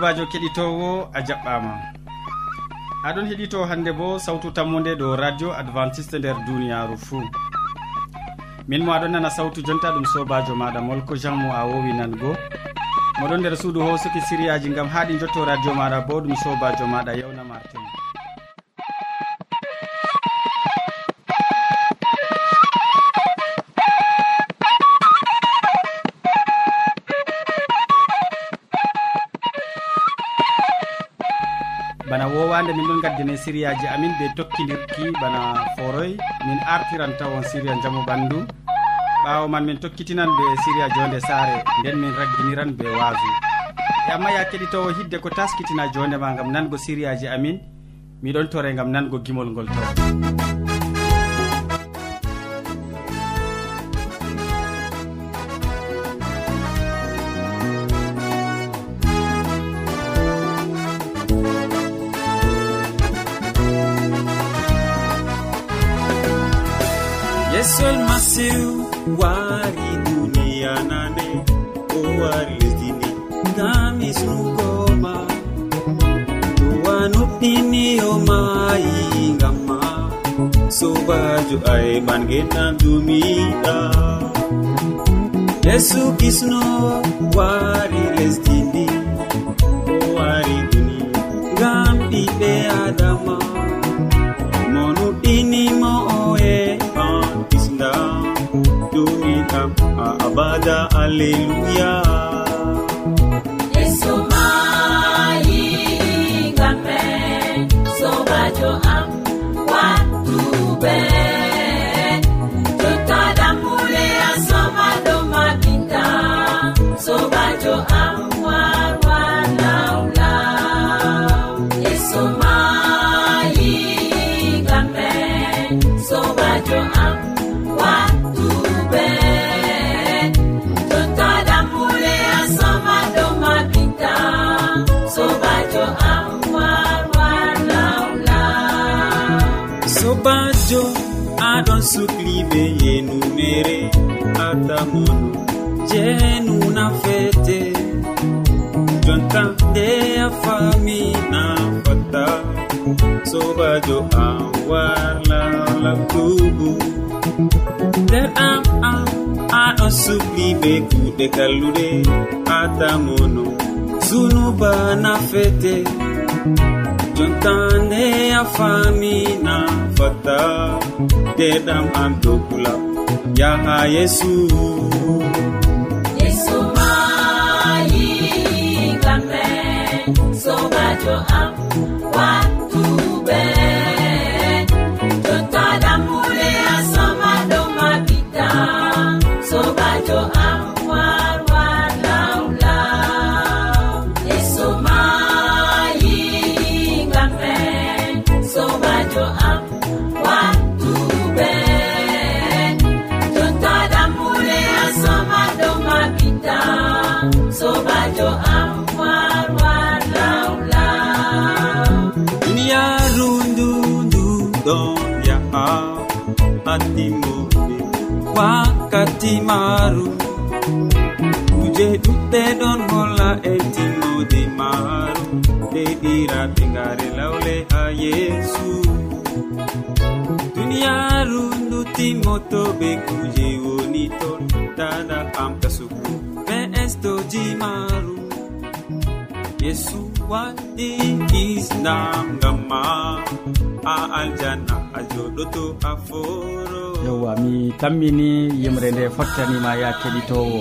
sobajo keɗitowo a jaɓɓama. Aɗon heɗito hande bo sawtu tammude ɗo radio adventiste nder duniyaru fuu. Min mo aɗon nana sawtu jonta ɗum sobajo maɗa molko jean mo a wowi nango. Moɗon nder suudu hosuki siriyaji gam haɗi jotto radio maɗa bo ɗum sobajo maɗa eɗen gaddane siriyaji amin ɓe tokkidirki bana foroy. Min artiran tawon siria jaamu ɓandu. Ɓawo man min tokkitinan ɓe siriya jonde saare. Nden min ragginiran ɓe waasu. E amma ya keɗitowo hidde ko taskitina jondema gam nango siriyaji amin. Miɗon tore gam nango gimol ngol to sel masiw wari duniya nane o wari lesdini ngam isnugoma dowanuɗɗiniyomayi ngamma sobajo ayman genam dumiɗa yesu kisno wari lesdini o wari duni ngam ɓiɓɓe adama saga alleluya amour je nuna fete. Jonta nde a fami na fata sobajo a warla labtubu nder am am aɗo subli be kuɗe kallude atamono sunubana fete. Jontande a fami na fata ndeɗam am dokula yaha yesu. Yesu mayi kamɓe sobajo am timaaru kuje ɗuɗɗe ɗon holla e timmode maru. Nde ngare lawle ha yesu duniyaru ndu timmoto ɓe kuje woni ton. Dada amta sugu ɓe estoji maru. Yesu waɗi islam ngam ma a aljanna a joɗoto a foro. yewwa mi tammini yimre nde fottanima ya keɗitowo.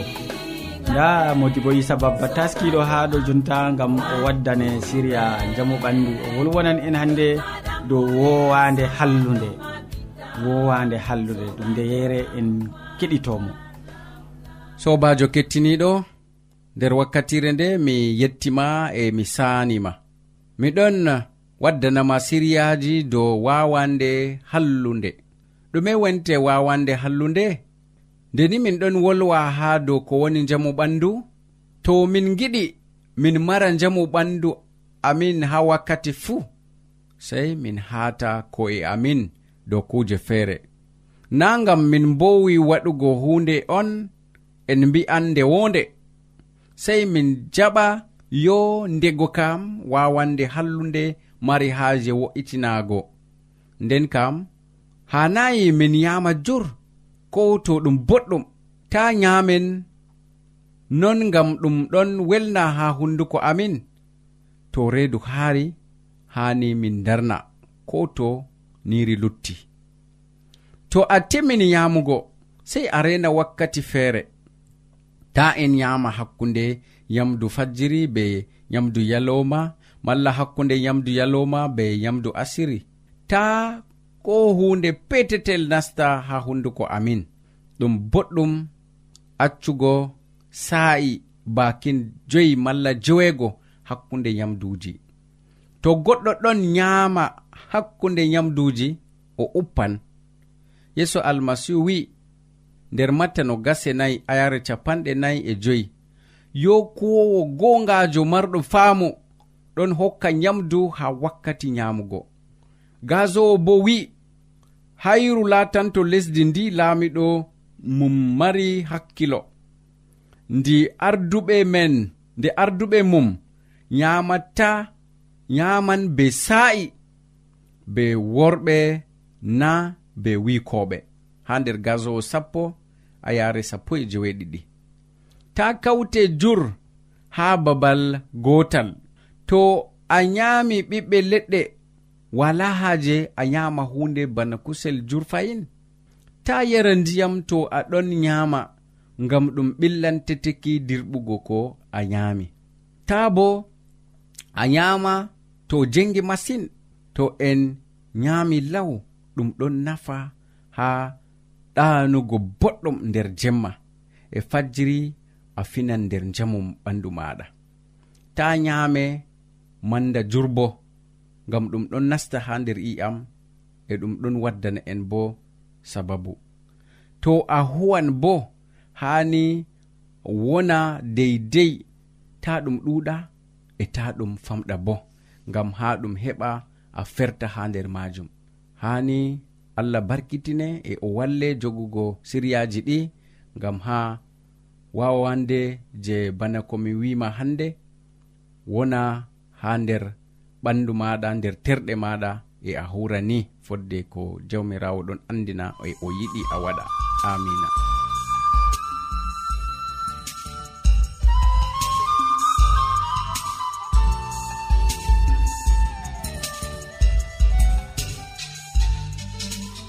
Nda modi bo isa babba taskiɗo ha ɗo jonta gam o waddane siria jaamu ɓandu. O wolwonan en hande dow wowande hallude wowande hallude ɗum nde yere en keɗitomo. Sobajo kettiniɗo nder wakkatire nde mi yettima e mi saanima. Miɗon waddanama siriyaji dow wawande hallunde. ɗume wonte wawande hallunde? Ndeni min ɗon wolwa haa dow ko woni njamu ɓandu? To min giɗi min mara njamu ɓandu amin haa wakkati fuu sey min haata ko'e amin dow kuuje feere. Na ngam min mbowi waɗugo huunde on en mbi'an nde wonde sey min jaɓa yo ndego kam wawande hallunde mari haaje wo'itinaago. Nden kam hanayi min yama jur ko to ɗum boɗɗum ta nyamen non ngam ɗum ɗon welna ha hunduko amin to reedu haari hani min darna ko to niri lutti. To a timmini yamugo sei a rena wakkati feere. Ta en yama hakkunde yamdu fajjiri be yamdu yalowma malla hakkunde yamdu yalowma be yamdu asiri. Ta ko hunde petetel nasta ha hunduko amin. Ɗum boɗɗum accugo sa'i bakin joyi malla joweego hakkunde nyamduji. To goɗɗo ɗon nyama hakkunde nyamduji o uppan. Yeso almasihu wi'i nder matta no gase nayi ayare capanɗe nayi e joyi. Yo kuwowo gongajo marɗo faamu ɗon hokka nyamdu ha wakkati nyamugo. Gazowo bo wi'i hayru latanto lesdi ndi laamiɗo mum mari hakkilo. Ndi arduɓe men nde arduɓe mum nyamata nyaman be sa'i be worɓe na be wikoɓe ha nder gasowo sappo a yare sappo e jeweɗiɗi ta kawte jur ha babal gotal to a nyami ɓiɓɓe leɗɗe wala haaje a nyama hunde bana kusel jurfayin? Ta yara ndiyam to a ɗon nyama ngam ɗum ɓillanteteki dirɓugo ko a nyami. Ta bo a nyama to jengi masin to en nyami law ɗum ɗon nafa ha ɗanugo boɗɗum nder jemma e fajjiri a finan nder njamu ɓandu maɗa ta nyame manda jurbo. ngam ɗum ɗon nasta ha nder i'am e ɗum ɗon waddana en bo sababu. To a huwan bo hani wona deydey ta ɗum ɗuɗa e ta ɗum famɗa bo. Ngam ha ɗum heɓa a ferta ha nder majum hani allah barkitine e o walle jogugo siryaji ɗi ngam ha wawande je bana komi wima hande wona ha nder ɓandu maɗa nder terɗe maɗa e a hura ni fodde ko jawmirawo ɗon andina e o yiɗi a waɗa. Amina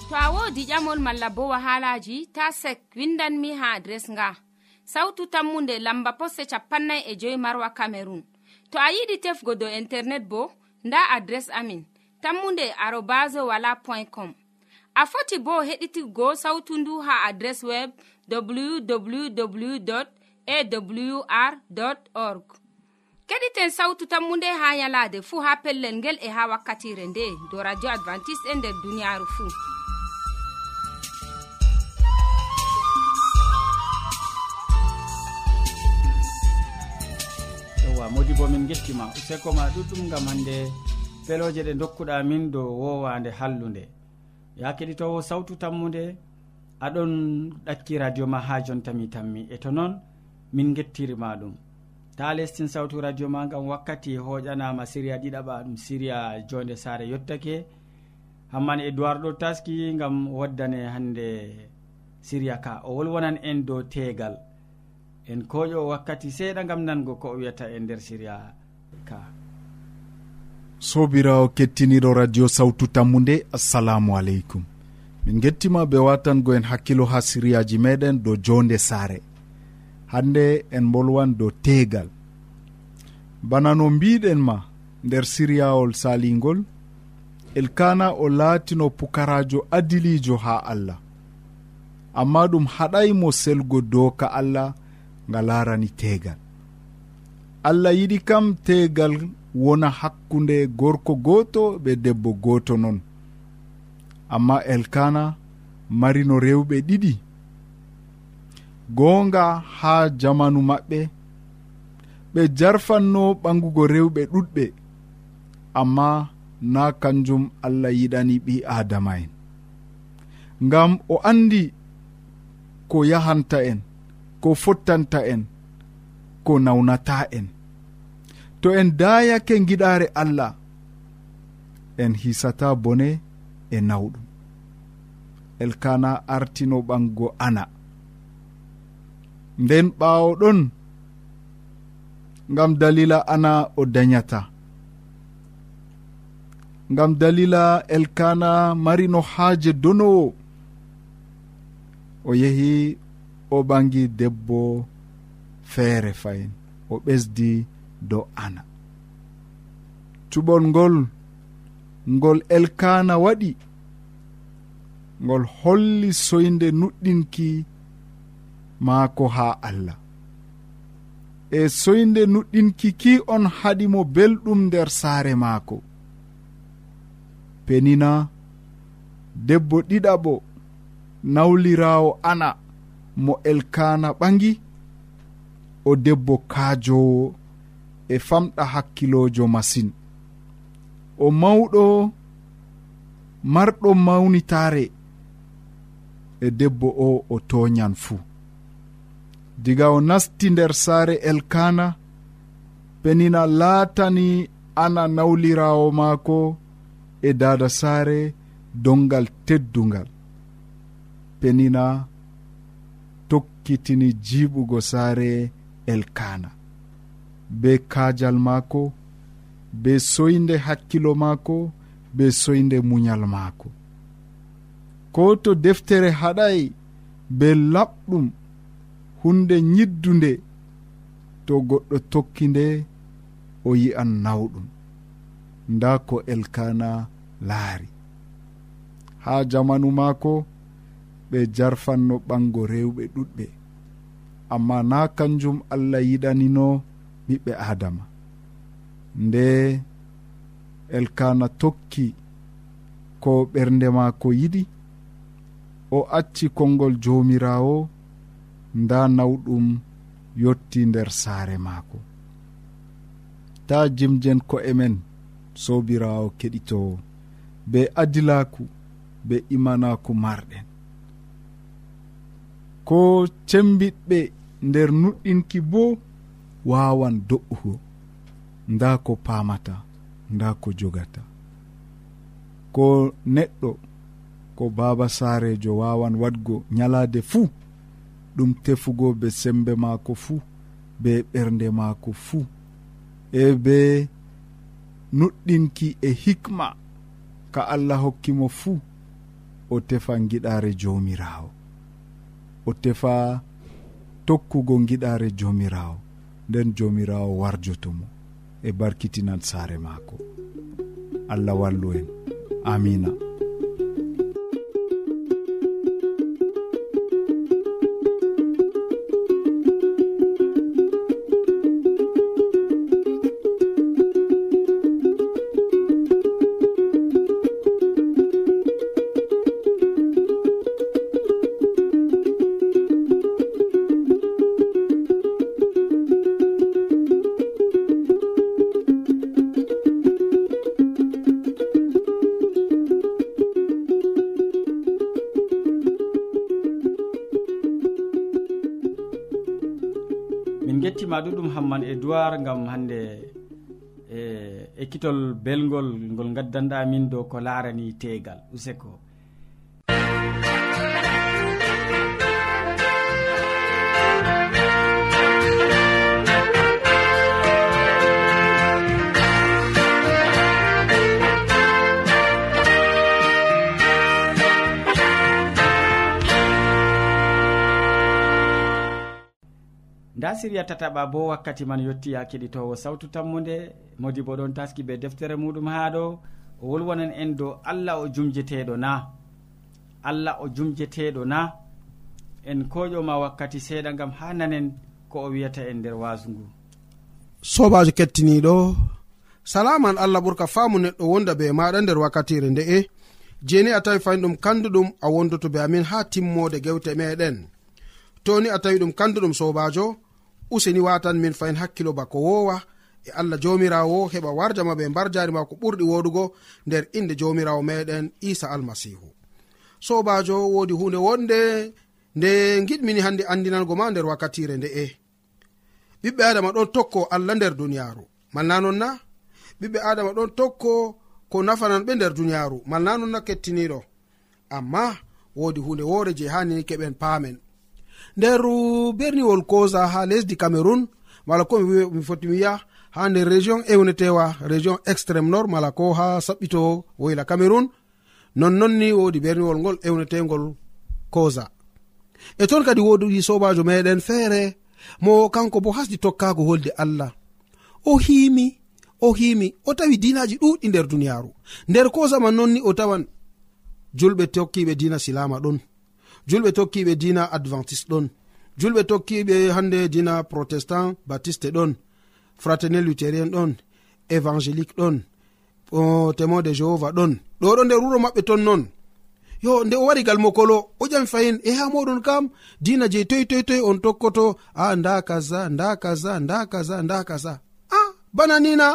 to a wodi ƴamol malla bo wahalaji ta sek windanmi ha adres nga. Sautu tammunde lamba posse capannay e joyi marwa camerun to a yiɗi tefgo do internet bo nda adres amin tammunde arobas wala point com. A foti bo heɗitigo sautu ndu ha adres web www awr org. Keɗiten sautu tammu nde ha yalade fuu ha pellel ngel e ha wakkatire nde do radio advantice'e e nder duniyaaru fuu bo min gettima. Useko ma ɗuɗɗum gam hande peloje ɗe dokkuɗa min dow wowande hallude. Ya keɗitowo sawtu tammude aɗon ɗakki radio ma ha jontami tammi. E to noon min gettirima ɗum. Ta lestin sawtu radio ma gam wakkati hoƴanama siriya ɗiɗaɓa ɗum siriya jonde saare yettake hamman e ɗo taski gam waddane hande siriya ka. O wolwonan en dow tegal. en koƴo wakkati seeɗa gam nango ko o wiyata e nder siriya ka. Sobirawo kettiniɗo radio sawtu tammude assalamu aleykum. Min gettima ɓe watango en hakkilo ha siriyaji meɗen dow jonde saare. Hande en bolwan dow teegal. Bana no mbiɗen ma nder siriyawol salingol elkana o laatino pukarajo adilijo ha allah. Amma ɗum haɗaymo selgo doka allah nga larani teegal allah yiɗi kam teegal wona hakkunde gorko gooto ɓe debbo gooto noon amma elkana marino rewɓe ɗiɗi. Goonga haa jamanu maɓɓe ɓe jarfanno ɓangugo rewɓe ɗuɗɓe. Amma na kanjum allah yiɗani ɓi adama en ngam o andi ko yahanta en. ko fottanta en ko nawnata en. To en dayake giɗare allah en hisata bone e nawɗum. Elkana artino ɓango ana. Nden ɓawo ɗon ngam dalila ana o dayata ngam dalila elkana marino haaje donowo o yehi o ɓangi debbo feere fayin o ɓesdi dow ana. Cuɓol ngol ngol elkana waɗi ngol holli soyde nuɗɗinki maako ha allah. E soyde nuɗɗinki ki on haɗimo belɗum nder saare maako. Penina debbo ɗiɗaɓo nawlirawo ana. mo elkana ɓangi o debbo kaajowo e famɗa hakkilojo masin. O mawɗo marɗo mawnitare e debbo o o toyan fuu. Diga o nasti nder saare elkana penina laatani ana nawlirawo maako e dada saare dongal teddungal. Penina ekkitini jiɓugo saare elkana be kajal maako be soyde hakkilo maako be soyde muñal maako. Ko to deftere haɗay be laɓɗum hunde ñiddunde to goɗɗo tokki nde o yi'an nawɗum. Nda ko elkana laari. Ha jamanu maako ɓe jarfanno ɓango rewɓe ɗuɗɓe. amma na kanjum allah yiɗanino ɓiɓɓe adama. Nde elkana tokki ko ɓernde maako yiɗi o acci konngol joomirawo nda nawɗum yotti nder saare maako. Ta jimjen ko emen sobirawo keɗitowo be adilaku be imanaku marɗen. Ko cembiɗɓe nder nuɗɗinki bo wawan do'ugo nda ko pamata nda ko jogata. Ko neɗɗo ko baba sarejo wawan wadgo nyalade fuu ɗum tefugo be sembe maako fuu be ɓernde maako fuu. E be nuɗɗinki e hikma ka allah hokkimo fuu o tefa giɗare jomirawo o tefa tokkugo giɗare jomirawo nden jomirawo warjotomo e barkitinan saare maako. Allah wallu en. Amina. ousmane edoird gam hande e ekkitol e, e belgol ngol gaddanɗa min dow ko laarani tegal useko. nda siriya tataɓa bo wakkati man yetti ya keɗitowo sawtu tammude modi bo ɗon taski be deftere muɗum ha ɗo o wolwonan en dow allah o jumjeteɗo na. Allah o jumjeteɗo na. En koƴoma wakkati seeɗa gam ha nanen ko o wiyata en nder wasu ngu. Sobajo kettiniɗo salaman allah ɓurka faamu neɗɗo wonda be maɗa nder wakkatire nde'e jeni a tawi fayin ɗum kanduɗum a wondoto be amin ha timmode gewte meɗen. Toni a tawi ɗum kanduɗum sobajo useni watan min fayin hakkilo bako wowa. E allah jomirawo heɓa warjama ɓe mbar jari ma ko ɓurɗi woɗugo nder inde jomirawo meɗen isa almasihu. Sobajo wodi hunde wonde nde giɗmini hande andinango ma nder wakkatire nde'e ɓiɓɓe adama ɗon tokko allah nder duniyaru malna non na? Ɓiɓɓe adama ɗon tokko ko nafanan ɓe nder duniyaru malna non na kettiniɗo? Amma wodi hunde wore je hanini keɓen paamen. nder berniwol kosa ha lesdi cameron mala ko mi foti mi wiya ha nder région ewnetewa région extrême nord mala ko ha saɓɓito woyla cameron nonnon ni wodi berniwol ngol ewnetegol kosa. E ton kadi wodi sobajo meɗen feere mo kanko bo hasdi tokkago holde allah. O himi o himi o tawi dinaji ɗuɗɗi nder duniyaru nder kosa man nonni o tawan julɓe tokkiɓe dina silama ɗon. julɓe tokkiɓe dina adventiste ɗon. Julɓe tokkiɓe hande dina protestant baptiste ɗon. Fraternel luthérien ɗon. Évangélique ɗon. Témoin de jehova ɗon. Ɗo ɗo nder wuro maɓɓe ton non. Yo nde o wari gal mokolo o ƴami fayin e ha moɗon kam dina je toy toy toy on tokkoto a nda kaza nda kaza nda kaza nda kaza. A bana nina?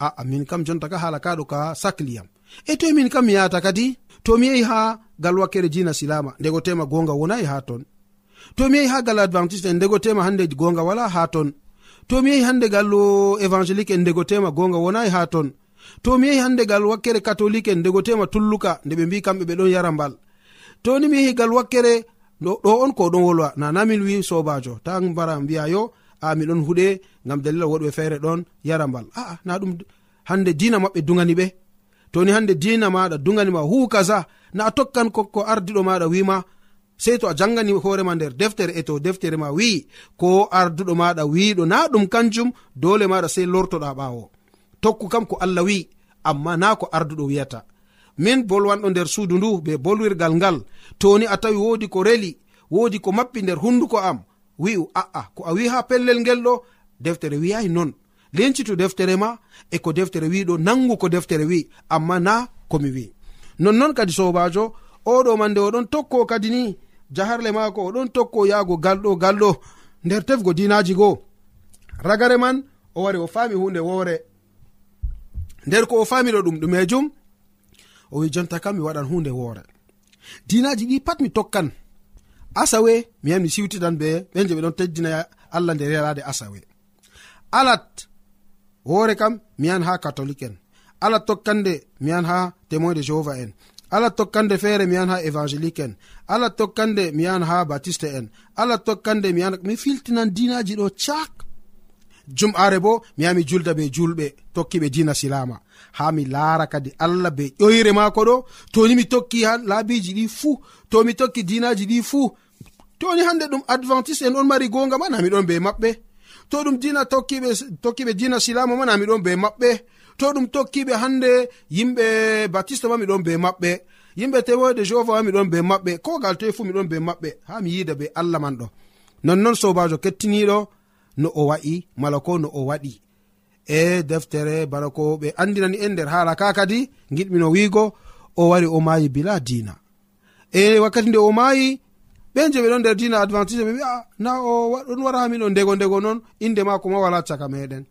Ah, A'a min kam jonta ka haala kaɗo ka sakliyam e toy min kam mi yata kadi to mi yehi ha gal wakkere dina silama ndego tema gonga wonayi ha ton. To mi yehi ha gal adventiste en ndego tema hande gonga wala ha ton. To mi yehi hande gal évangélique en ndego tema gonga wonayi ha ton. To mi yehi hande gal wakkere catholique en ndego tema tulluka nde ɓe mbi kamɓe ɓe ɗon yara mbal. Toni mi yehi gal wakkere ɗo on ko ɗon wolwa nana min wi sobajo. Ta mbara mbiya yo a miɗon huuɗe gam dalila woɗɓe feere ɗon yara mbal. Aa na ɗum hande dina maɓɓe dugani ɓe. toni hande dina maɗa duganima hu kaza na a tokkan ko ardiɗo maɗa wima sei to a jangani hoorema nder deftere e to deftere ma wi'i ko arduɗo maɗa wiɗo na ɗum kanjum dole maɗa sei lortoɗa ɓawo. Tokku kam ko allah wi'i amma na ko arduɗo wiyata. Min bolwanɗo nder suudu ndu be bolwirgal ngal toni a tawi wodi ko reli wodi ko mappi nder hunduko am wi'u a'a ko a wi ha pellel ngel ɗo deftere wiyayi non. lencito deftere ma e ko deftere wiɗo nangu ko deftere wi amma na komi wi. Nonnon kadi sobajo oɗo man nde oɗon tokko kadi ni jaharle mako oɗon tokko yahgo galɗo galɗo. Nder tefgo dinaji goo ragare man o wari o fami hunde wore nder ko o famiɗo ɗum ɗumejum o wi jonta kam mi waɗan hunde woore. Dinaji ɗi pat mi tokkan asawe mi yahan mi siwtitan be ɓen je ɓe ɗon teddina allah nder yalade asawe. Alat hoore kam mi yan ha catholique en. Ala tokkande mi yan ha témoin de jehova en. Ala tokkande feere mi yan ha évangélique en. Ala tokkande mi yan ha baptiste en. Ala tokkande mi yan mi filtinan dinaji ɗo cak jum'aare bo mi yaha mi julda be julɓe tokkiɓe dina silama ha mi laara kadi allah be ƴoyre maako ɗo. Toni mi tokki ha laabiji ɗi fuu. To mi tokki dinaji ɗi fuu. Toni hande ɗum adventiste en on mari gonga ma namiɗon be maɓɓe. to ɗum dina tokkiɓe tokkiɓe dina silama mana miɗon be maɓɓe. To ɗum tokkiɓe hande yimɓe baptiste ma miɗon be maɓɓe. Yimɓe tewoyde jehova ma miɗon be maɓɓe. Kogal toye fu miɗon be maɓɓe. Ha mi yida be allah man ɗo. Nonnon sobajo kettiniɗo no o wa'i mala ko no o waɗi. E deftere bana ko ɓe andinani en nder haala ka kadi giɗmino wiigo o wari o mayi bila dina e wakkati nde o mayi ɓen je ɓe ɗon nder dina adventise ɓe wi'a na o ɗon wara hamin o ndego ndego noon inde mako ma wala caka meɗen.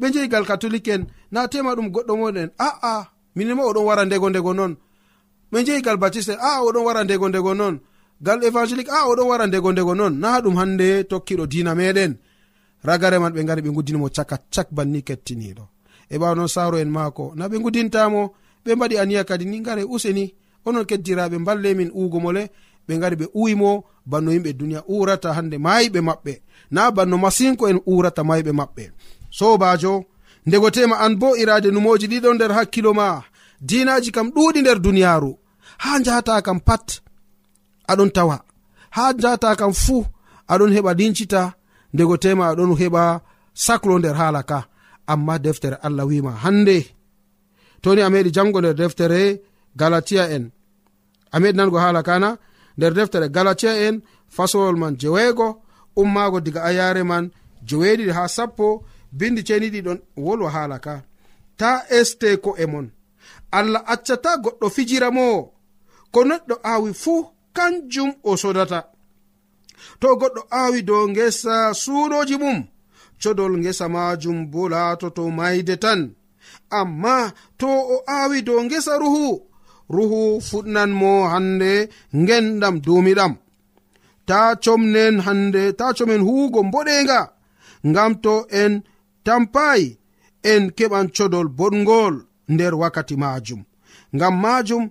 Ɓe jeyigal catholique en na tema ɗum goɗɗo moɗen. Aa minima oɗon wara ndego ndego noon ɓe jeyigal baptiste en aa oɗon wara ndego ndego noon gal évangélique a oɗon wara ndego ndego noon na ɗum hande tokkiɗo dina meɗen. Ragare man ɓe gari ɓe guddinimo caka cak banni kettiniɗo. E ɓawa noon saro en maako. Na ɓe guddintamo ɓe mbaɗi aniya kadi ni gare useni. Onon keddiraɓe mballe min ugo ɓe gari ɓe uwimo banno yimɓe duniya urata hande mayiɓe maɓɓe. Na banno masinko en urata mayiɓe maɓɓe. Sobajo ndegotema an bo irade numoji ɗiɗo nder hakkilo ma. Dinaji kam ɗuɗi nder duniyaru. Ha jata kam pat aɗon tawa. Ha jata kam fuu aɗon heɓa lincita ndego tema aɗon heɓa saklo nder haala ka. Amma deftere allah wima hande. Toni a meɗi jango nder deftere galatia en. A meɗi nango haala kana nder deftere galatia en fasowol man jeweego ummaago diga ayare man joweeɗiɗi ha sappo bindi ceniɗi ɗon wolwa haala ka. Ta este ko e mon. Allah accata goɗɗo fijira mo. Ko neɗɗo aawi fuu kanjum o sodata. To goɗɗo aawi dow ngesa suunoji mum codol ngesa majum bo laatoto mayde tan. Amma to o aawi dow ngesa ruhu ruhu fuɗnan mo hande genɗam dumiɗam ta comnen hande ta comen huugo mboɗenga ngam to en tampayi en keɓan codol boɗgol nder wakkati majum ngam majum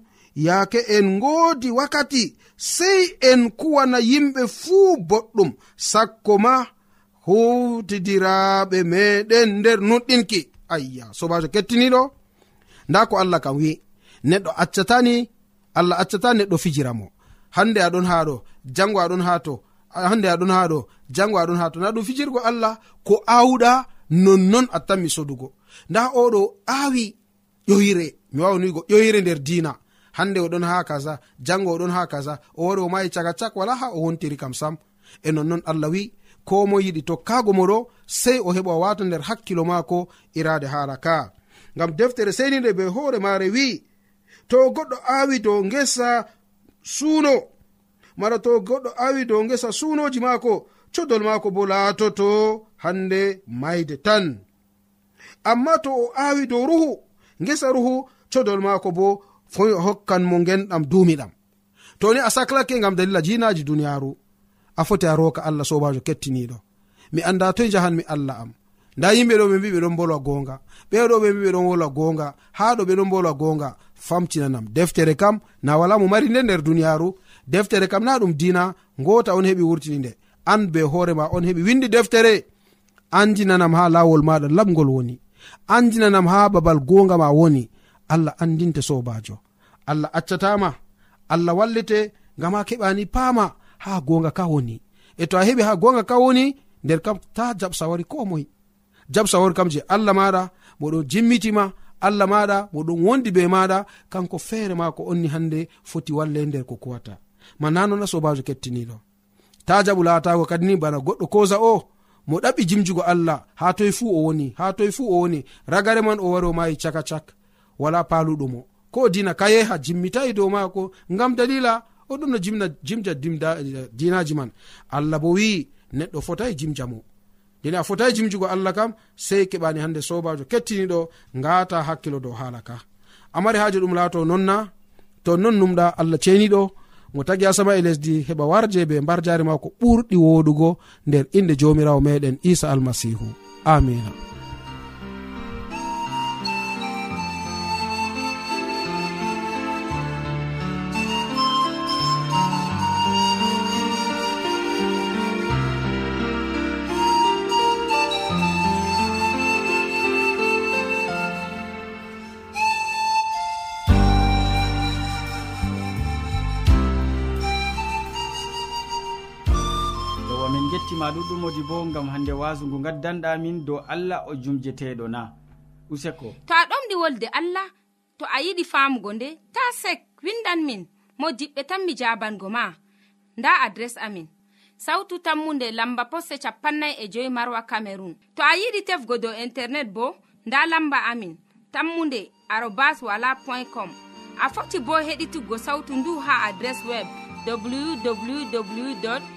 yaake en ngoodi wakkati sey en kuwana yimɓe fuu boɗɗum. Sakko ma hutidiraɓe meɗen nder nuɗɗinki. Ayya sobajo kettiniɗo nda ko allah kam wi'i. neɗɗo accatani allah accata neɗɗo fijira mo hande aɗon ha ɗo jango aɗon ha to hande aɗon ha ɗo jango aɗon ha to na ɗum fijirgo allah ko awɗa nonnon attanmi sodugo. Nda oɗo awi ƴoyre mi wawanigo ƴoyre nder dina hande oɗon ha kaza jango oɗon ha kaza o wari o mayi caga cak wala ha o wontiri kam sam. E nonnon allah wi ko mo yiɗi tokkago moɗo sei o heɓa o wata nder hakkilo mako irade hala ka. Ngam deftere seni nde be hoore mare wi to goɗɗo awi dow ngesa suuno. Mara to goɗɗo awi dow ngesa suunoji maako codol maako bo laatoto hande mayde tan. Amma to o awi dow ruhu ngesa ruhu codol maako bo foy hokkan mo ngenɗam duumiɗam. To ni a saklake ngam dalila jinaji duniyaaru a foti a roka allah sobajo kettiniɗo mi anda toye jahanmi allah am. Nda yimɓe ɗo ɓe mbi ɓe ɗon bolwa gonga ɓeɗo ɓe mbi ɓe ɗon wolwa gonga ha ɗo ɓe ɗon bolwa gonga famtinanam deftere kam na wala mo mari nde nder duniyaru deftere kam na ɗum dina ngota on heɓi wurtini nde. An be hoorema on heɓi windi deftere. Andinanam ha lawol maɗa lamgol woni. Andinanam ha babal gonga ma woni. Allah andinte sobajo allah accatama allah wallete ngam ha keɓani paama ha gonga ka woni. E to a heɓi ha gonga ka woni nder kam ta jabsawari ko moy jabsawari kam je allah maɗa moɗo jimmitima allah maɗa mo ɗum wondi be maɗa kanko feere ma ko onni hande foti walle nder ko kuwata. Ma nanona sobajo kettiniɗo ta jaɓu latago kadini bana goɗɗo koza o mo ɗaɓi jimjugo allah ha toye fuu o woni ha toye fuu o woni ragare man o wari o mayi caka cak wala paluɗomo ko dina kayeha jimmitayi dow maako ngam dalila oɗum no jimna jimja dinaji eh, man. Allah bo wi neɗɗo fotayi jimjamo yani a fotayi jimjugo allah kam sei keɓani hande sobajo. Kettiniɗo ngata hakkilo dow hala ka. Amari haaji ɗum laato nonna to non numɗa allah ceniɗo mo tagi asama e lesdi heɓa warje be mbar jari mako ɓurɗi woɗugo nder inde jomirawo meɗen isa almasihu. Amina. tumodi bo gam hande wasu ngu gaddanɗamin dow allah o jumjeteɗo na. Useko? To a ɗomɗi wolde allah to a yiɗi famugo nde ta sek windan min mo diɓɓe tan mi jabango ma. Nda adres amin. Sautu tammunde lamba posse capannay e joyi marwa camerun to a yiɗi tefgo dow internet bo nda lamba amin. Tammunde arobas wala point com. A foti bo heɗituggo sautu ndu ha adres web www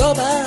soba.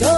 to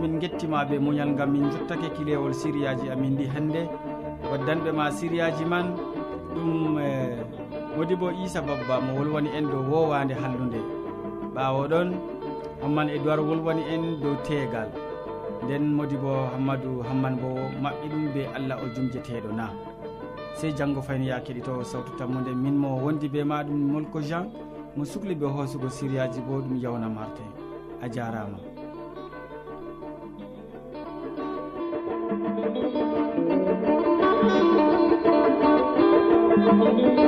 min gettima ɓe muñal ngam min jottake kilewol siriyaji amin ndi hannde. Waddanɓe ma siriyaji man ɗum e, modi bo isa babba mo wolwani en dow wowande hallude ɓawo ɗon hamman e dowar wolwani en dow teegal nden modi bo hammadou hamman bo maɓɓi ɗum be allah o jumjeteɗo na. Sey janggo fayni ya keɗitowo sawtu tammude min mo wondi be maɗum molko jean mo sukli be hoosugo siriyaji bo ɗum yawna martin a jarama. Thank you.